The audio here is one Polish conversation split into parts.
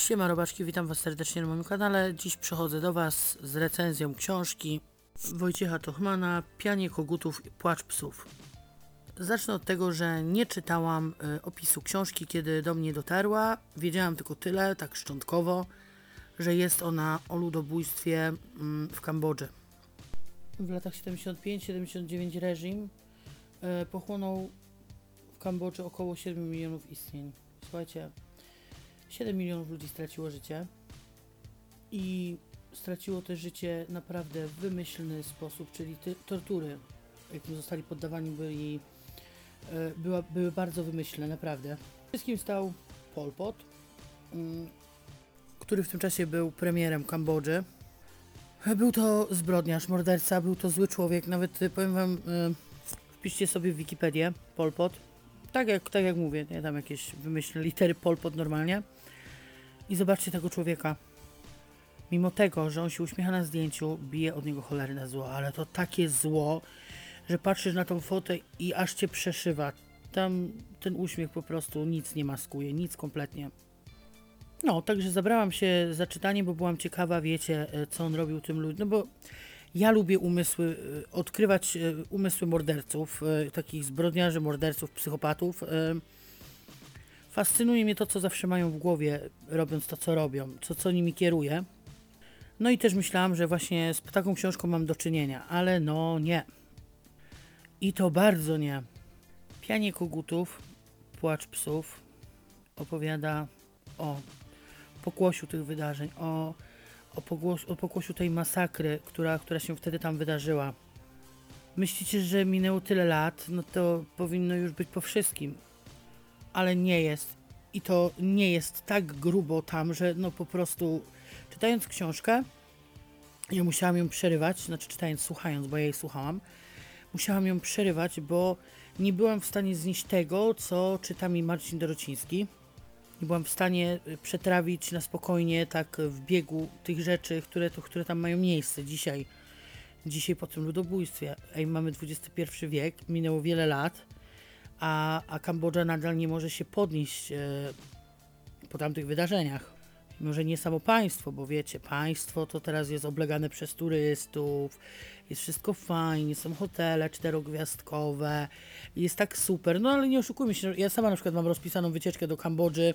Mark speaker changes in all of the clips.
Speaker 1: Siema robaczki, witam was serdecznie na moim kanale. Dziś przychodzę do was z recenzją książki Wojciecha Tochmana Pianie kogutów i płacz psów. Zacznę od tego, że nie czytałam y, opisu książki, kiedy do mnie dotarła. Wiedziałam tylko tyle, tak szczątkowo, że jest ona o ludobójstwie mm, w Kambodży. W latach 75-79 reżim y, pochłonął w Kambodży około 7 milionów istnień. Słuchajcie, 7 milionów ludzi straciło życie i straciło też życie naprawdę w wymyślny sposób, czyli ty, tortury, jakim zostali poddawani byli, e, była, były bardzo wymyślne, naprawdę. Wszystkim stał Pol Pot, mm, który w tym czasie był premierem Kambodży. Był to zbrodniarz, morderca, był to zły człowiek, nawet e, powiem wam, e, wpiszcie sobie w Wikipedię Pol Pot. Tak jak, tak jak mówię, nie tam jakieś wymyślne litery Pol Pot normalnie. I zobaczcie tego człowieka. Mimo tego, że on się uśmiecha na zdjęciu, bije od niego cholerne zło, ale to takie zło, że patrzysz na tą fotę i aż cię przeszywa. Tam ten uśmiech po prostu nic nie maskuje, nic kompletnie. No, także zabrałam się za czytanie, bo byłam ciekawa, wiecie, e, co on robił tym ludziom. No bo ja lubię umysły, e, odkrywać e, umysły morderców, takich zbrodniarzy, morderców, psychopatów. Fascynuje mnie to, co zawsze mają w głowie, robiąc to, co robią, co, co nimi kieruje. No i też myślałam, że właśnie z taką książką mam do czynienia, ale no nie. I to bardzo nie. Pianie kogutów, płacz psów opowiada o pokłosiu tych wydarzeń, o, o, pogłos, o pokłosiu tej masakry, która, która się wtedy tam wydarzyła. Myślicie, że minęło tyle lat, no to powinno już być po wszystkim ale nie jest. I to nie jest tak grubo tam, że no po prostu czytając książkę, ja musiałam ją przerywać, znaczy czytając, słuchając, bo ja jej słuchałam, musiałam ją przerywać, bo nie byłam w stanie znieść tego, co czyta mi Marcin Dorociński. Nie byłam w stanie y, przetrawić na spokojnie, tak w biegu tych rzeczy, które, to, które tam mają miejsce dzisiaj. Dzisiaj po tym ludobójstwie. Ej, mamy XXI wiek, minęło wiele lat a, a Kambodża nadal nie może się podnieść e, po tamtych wydarzeniach. Może nie samo państwo, bo wiecie, państwo to teraz jest oblegane przez turystów, jest wszystko fajnie, są hotele czterogwiazdkowe, jest tak super, no ale nie oszukujmy się, ja sama na przykład mam rozpisaną wycieczkę do Kambodży,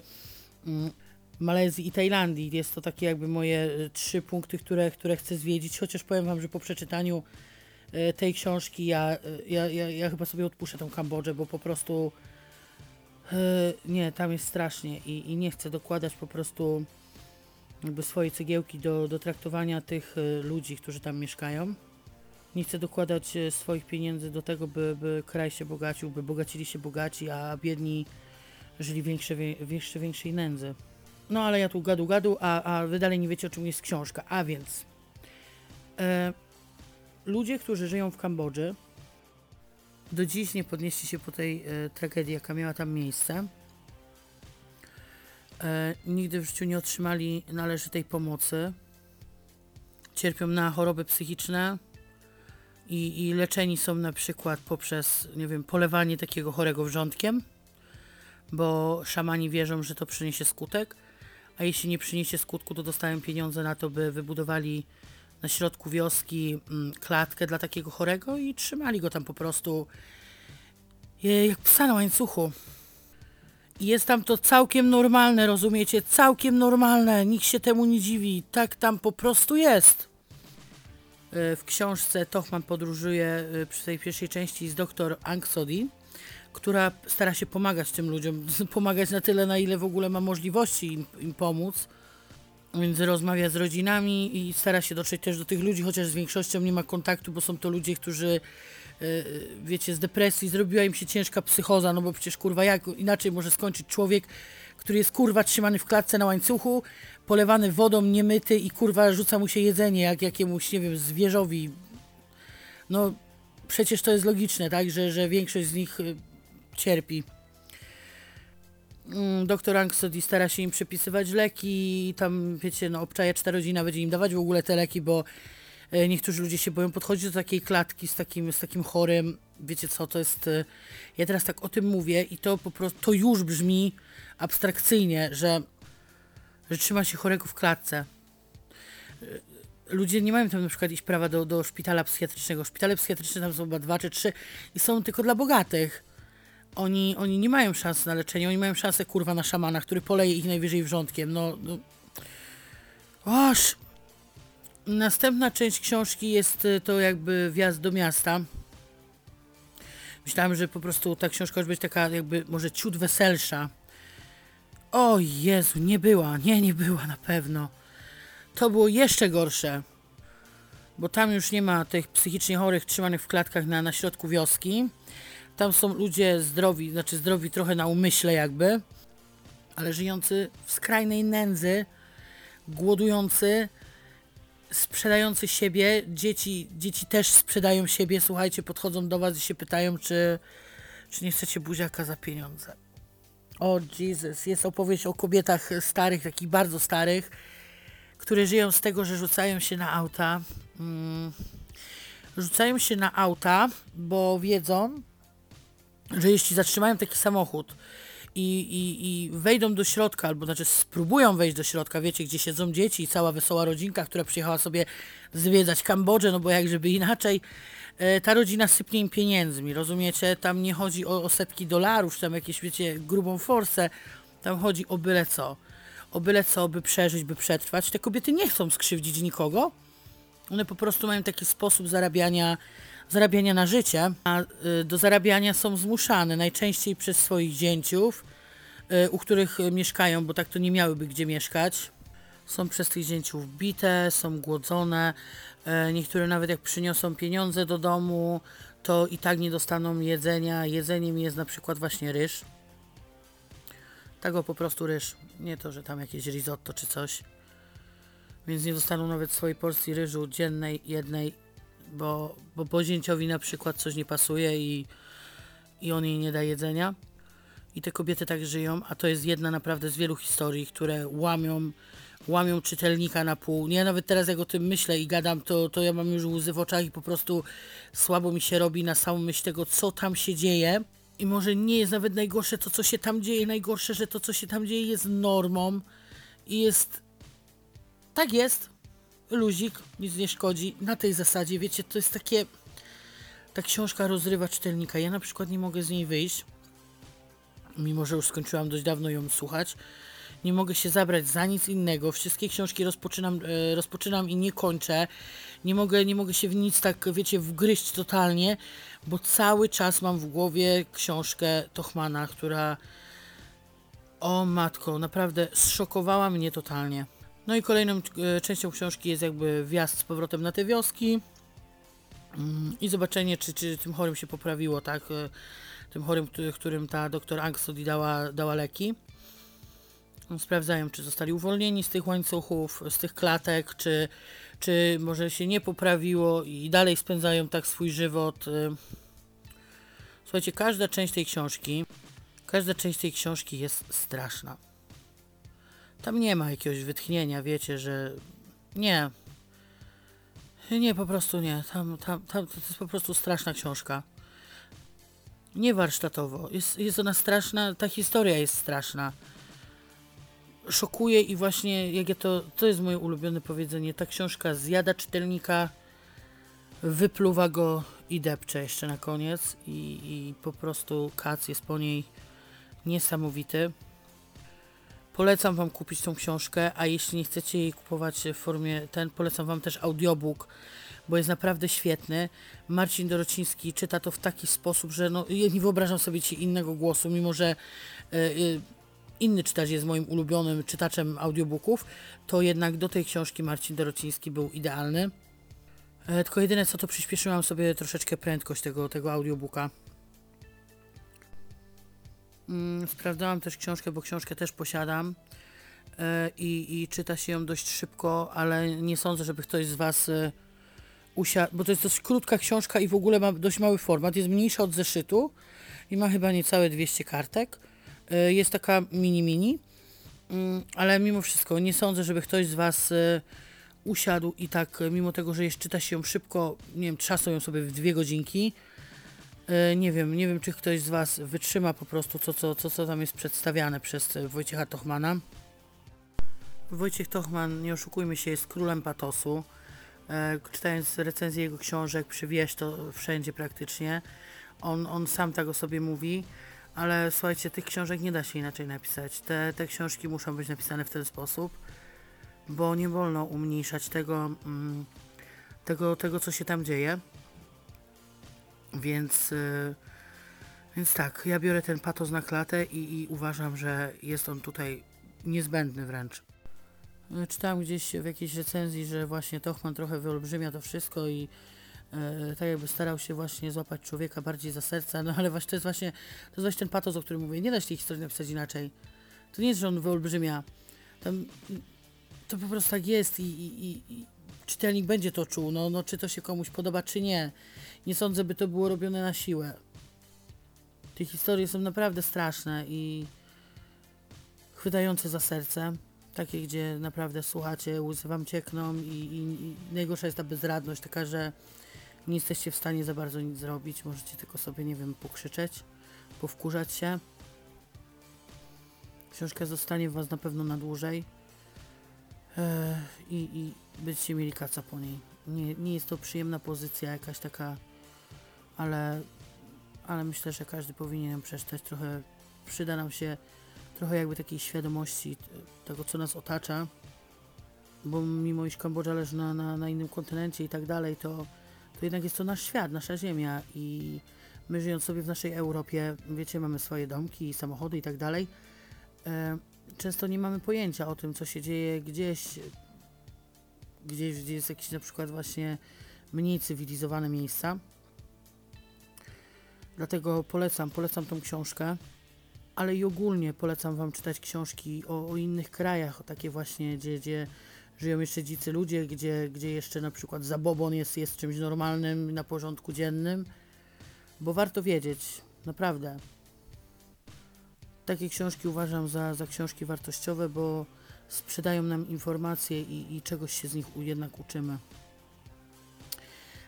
Speaker 1: mm, Malezji i Tajlandii. Jest to takie jakby moje e, trzy punkty, które, które chcę zwiedzić, chociaż powiem Wam, że po przeczytaniu tej książki ja, e, ja, ja, ja chyba sobie odpuszczę tą Kambodżę, bo po prostu e, nie, tam jest strasznie i, i nie chcę dokładać po prostu jakby swojej cegiełki do, do traktowania tych ludzi, którzy tam mieszkają. Nie chcę dokładać swoich pieniędzy do tego, by, by kraj się bogacił, by bogacili się bogaci, a biedni żyli większe, większe, większej nędzy. No ale ja tu gadu gadu, a, a wy dalej nie wiecie o czym jest książka. A więc e, ludzie, którzy żyją w Kambodży, do dziś nie podnieśli się po tej e, tragedii, jaka miała tam miejsce. E, nigdy w życiu nie otrzymali należytej pomocy. Cierpią na choroby psychiczne i, i leczeni są na przykład poprzez, nie wiem, polewanie takiego chorego wrzątkiem, bo szamani wierzą, że to przyniesie skutek, a jeśli nie przyniesie skutku, to dostają pieniądze na to, by wybudowali na środku wioski mm, klatkę dla takiego chorego i trzymali go tam po prostu jak psa na łańcuchu. I jest tam to całkiem normalne, rozumiecie? Całkiem normalne, nikt się temu nie dziwi. Tak tam po prostu jest. E, w książce Tochman podróżuje e, przy tej pierwszej części z doktor Anksodi, która stara się pomagać tym ludziom, pomagać na tyle, na ile w ogóle ma możliwości im, im pomóc więc rozmawia z rodzinami i stara się dotrzeć też do tych ludzi, chociaż z większością nie ma kontaktu, bo są to ludzie, którzy e, wiecie, z depresji zrobiła im się ciężka psychoza, no bo przecież kurwa jak inaczej może skończyć człowiek, który jest kurwa trzymany w klatce na łańcuchu, polewany wodą, niemyty i kurwa rzuca mu się jedzenie jak jakiemuś, nie wiem, zwierzowi. No przecież to jest logiczne, tak, że, że większość z nich e, cierpi. Mm, doktor Anksody stara się im przepisywać leki, tam wiecie, no obczajaczna rodzina będzie im dawać w ogóle te leki, bo e, niektórzy ludzie się boją podchodzić do takiej klatki z takim, z takim chorym, wiecie co, to jest, e, ja teraz tak o tym mówię i to po prostu, to już brzmi abstrakcyjnie, że że trzyma się chorego w klatce. Ludzie nie mają tam na przykład iść prawa do, do szpitala psychiatrycznego. Szpitale psychiatryczne tam są chyba dwa czy trzy i są tylko dla bogatych. Oni, oni nie mają szans na leczenie, oni mają szansę kurwa na szamana, który poleje ich najwyżej wrzątkiem. No, no. Oż! Następna część książki jest y, to jakby wjazd do miasta. Myślałem, że po prostu ta książka już być taka jakby może ciut weselsza. O Jezu, nie była, nie, nie była na pewno. To było jeszcze gorsze. Bo tam już nie ma tych psychicznie chorych trzymanych w klatkach na, na środku wioski. Tam są ludzie zdrowi, znaczy zdrowi trochę na umyśle jakby, ale żyjący w skrajnej nędzy, głodujący, sprzedający siebie. Dzieci, dzieci też sprzedają siebie. Słuchajcie, podchodzą do was i się pytają, czy, czy nie chcecie buziaka za pieniądze. O Jesus, jest opowieść o kobietach starych, takich bardzo starych, które żyją z tego, że rzucają się na auta. Mm, rzucają się na auta, bo wiedzą, że jeśli zatrzymają taki samochód i, i, i wejdą do środka, albo znaczy spróbują wejść do środka, wiecie, gdzie siedzą dzieci i cała wesoła rodzinka, która przyjechała sobie zwiedzać Kambodżę, no bo jak żeby inaczej, e, ta rodzina sypnie im pieniędzmi, rozumiecie? Tam nie chodzi o, o setki dolarów, czy tam jakieś, wiecie, grubą forsę, tam chodzi o byle co. O byle co, by przeżyć, by przetrwać. Te kobiety nie chcą skrzywdzić nikogo. One po prostu mają taki sposób zarabiania zarabiania na życie, a y, do zarabiania są zmuszane najczęściej przez swoich dzięciów, y, u których mieszkają, bo tak to nie miałyby gdzie mieszkać. Są przez tych dzięciów bite, są głodzone. Y, niektóre nawet jak przyniosą pieniądze do domu, to i tak nie dostaną jedzenia. Jedzeniem jest na przykład właśnie ryż. Tego po prostu ryż. Nie to, że tam jakieś risotto czy coś. Więc nie dostaną nawet swojej porcji ryżu dziennej, jednej bo, bo pozięciowi na przykład coś nie pasuje i, i on jej nie da jedzenia. I te kobiety tak żyją, a to jest jedna naprawdę z wielu historii, które łamią, łamią czytelnika na pół. Ja nawet teraz jak o tym myślę i gadam, to, to ja mam już łzy w oczach i po prostu słabo mi się robi na samą myśl tego, co tam się dzieje. I może nie jest nawet najgorsze to, co się tam dzieje, najgorsze, że to, co się tam dzieje jest normą i jest... Tak jest, luzik, nic nie szkodzi. Na tej zasadzie, wiecie, to jest takie... Ta książka rozrywa czytelnika. Ja na przykład nie mogę z niej wyjść, mimo że już skończyłam dość dawno ją słuchać. Nie mogę się zabrać za nic innego. Wszystkie książki rozpoczynam, e, rozpoczynam i nie kończę. Nie mogę, nie mogę się w nic tak, wiecie, wgryźć totalnie, bo cały czas mam w głowie książkę Tochmana, która o matko, naprawdę zszokowała mnie totalnie. No i kolejną e, częścią książki jest jakby wjazd z powrotem na te wioski mm, i zobaczenie, czy, czy tym chorym się poprawiło, tak? E, tym chorym, którym ta doktor Angstody dała, dała leki. Sprawdzają, czy zostali uwolnieni z tych łańcuchów, z tych klatek, czy, czy może się nie poprawiło i dalej spędzają tak swój żywot. E. Słuchajcie, każda część tej książki, każda część tej książki jest straszna. Tam nie ma jakiegoś wytchnienia, wiecie, że nie. Nie, po prostu nie. Tam, tam, tam to jest po prostu straszna książka. Nie warsztatowo. Jest, jest ona straszna, ta historia jest straszna. Szokuje i właśnie, jak ja to, to jest moje ulubione powiedzenie, ta książka zjada czytelnika, wypluwa go i depcze jeszcze na koniec i, i po prostu kac jest po niej niesamowity. Polecam Wam kupić tą książkę, a jeśli nie chcecie jej kupować w formie ten, polecam Wam też audiobook, bo jest naprawdę świetny. Marcin Dorociński czyta to w taki sposób, że no, ja nie wyobrażam sobie ci innego głosu, mimo że y, y, inny czytacz jest moim ulubionym czytaczem audiobooków, to jednak do tej książki Marcin Dorociński był idealny. E, tylko jedyne co to przyspieszyłam sobie troszeczkę prędkość tego, tego audiobooka. Mm, sprawdzałam też książkę, bo książkę też posiadam e, i, i czyta się ją dość szybko, ale nie sądzę, żeby ktoś z Was e, usiadł, bo to jest dość krótka książka i w ogóle ma dość mały format, jest mniejsza od zeszytu i ma chyba niecałe 200 kartek. E, jest taka mini-mini, mm, ale mimo wszystko nie sądzę, żeby ktoś z Was usiadł i tak, mimo tego, że jeszcze czyta się ją szybko, nie wiem, trzasą ją sobie w dwie godzinki, nie wiem, nie wiem, czy ktoś z Was wytrzyma po prostu to, co, co, co tam jest przedstawiane przez Wojciecha Tochmana. Wojciech Tochman, nie oszukujmy się, jest królem patosu. E, czytając recenzję jego książek, przywieź to wszędzie praktycznie. On, on sam tak o sobie mówi, ale słuchajcie, tych książek nie da się inaczej napisać. Te, te książki muszą być napisane w ten sposób, bo nie wolno umniejszać tego, mm, tego, tego co się tam dzieje. Więc, y, więc tak, ja biorę ten patos na klatę i, i uważam, że jest on tutaj niezbędny wręcz. Czytałem gdzieś w jakiejś recenzji, że właśnie Tochman trochę wyolbrzymia to wszystko i e, tak jakby starał się właśnie złapać człowieka bardziej za serce, no ale właśnie to jest właśnie, to jest właśnie ten patos, o którym mówię. Nie da się tej historii napisać inaczej. To nie jest, że on wyolbrzymia. Tam, to po prostu tak jest i, i, i czytelnik będzie to czuł, no, no czy to się komuś podoba, czy nie. Nie sądzę, by to było robione na siłę. Te historie są naprawdę straszne i chwytające za serce. Takie, gdzie naprawdę słuchacie, łzy wam ciekną i, i, i najgorsza jest ta bezradność, taka, że nie jesteście w stanie za bardzo nic zrobić. Możecie tylko sobie, nie wiem, pokrzyczeć, powkurzać się. Książka zostanie w was na pewno na dłużej. Eee, i, I będziecie mieli kaca po niej. Nie, nie jest to przyjemna pozycja jakaś taka, ale, ale myślę, że każdy powinien przeczytać. Trochę przyda nam się trochę jakby takiej świadomości tego, co nas otacza, bo mimo iż Kambodża leży na, na, na innym kontynencie i tak dalej, to, to jednak jest to nasz świat, nasza ziemia i my żyjąc sobie w naszej Europie, wiecie, mamy swoje domki, samochody i tak dalej, e, często nie mamy pojęcia o tym, co się dzieje gdzieś, gdzieś, gdzie jest jakieś na przykład właśnie mniej cywilizowane miejsca. Dlatego polecam, polecam tą książkę ale i ogólnie polecam Wam czytać książki o, o innych krajach, o takie właśnie, gdzie, gdzie żyją jeszcze dzicy ludzie, gdzie, gdzie jeszcze na przykład zabobon jest, jest czymś normalnym na porządku dziennym, bo warto wiedzieć, naprawdę. Takie książki uważam za, za książki wartościowe, bo sprzedają nam informacje i, i czegoś się z nich jednak uczymy.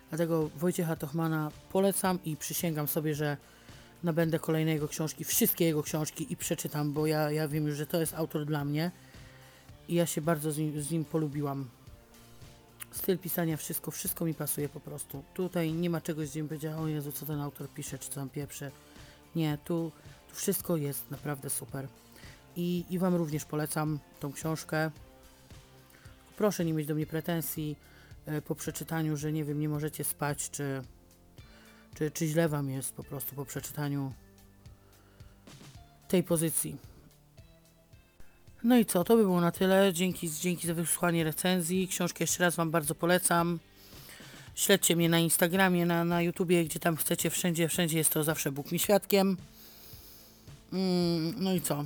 Speaker 1: Dlatego Wojciecha Tochmana polecam i przysięgam sobie, że nabędę kolejne jego książki, wszystkie jego książki i przeczytam, bo ja, ja wiem już, że to jest autor dla mnie i ja się bardzo z nim, z nim polubiłam. Styl pisania, wszystko, wszystko mi pasuje po prostu. Tutaj nie ma czegoś, gdzie mi powiedziała, o Jezu, co ten autor pisze, czy co tam pieprze. Nie, tu wszystko jest naprawdę super. I, I Wam również polecam tą książkę. Proszę nie mieć do mnie pretensji e, po przeczytaniu, że nie wiem, nie możecie spać, czy, czy, czy źle Wam jest po prostu po przeczytaniu tej pozycji. No i co, to by było na tyle. Dzięki, dzięki za wysłuchanie recenzji. Książkę jeszcze raz Wam bardzo polecam. Śledźcie mnie na Instagramie, na, na YouTubie, gdzie tam chcecie, wszędzie, wszędzie jest to zawsze Bóg mi świadkiem. Mm, no i co?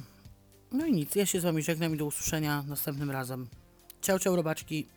Speaker 1: No i nic, ja się z Wami żegnam i do usłyszenia następnym razem. Ciao, ciao, robaczki.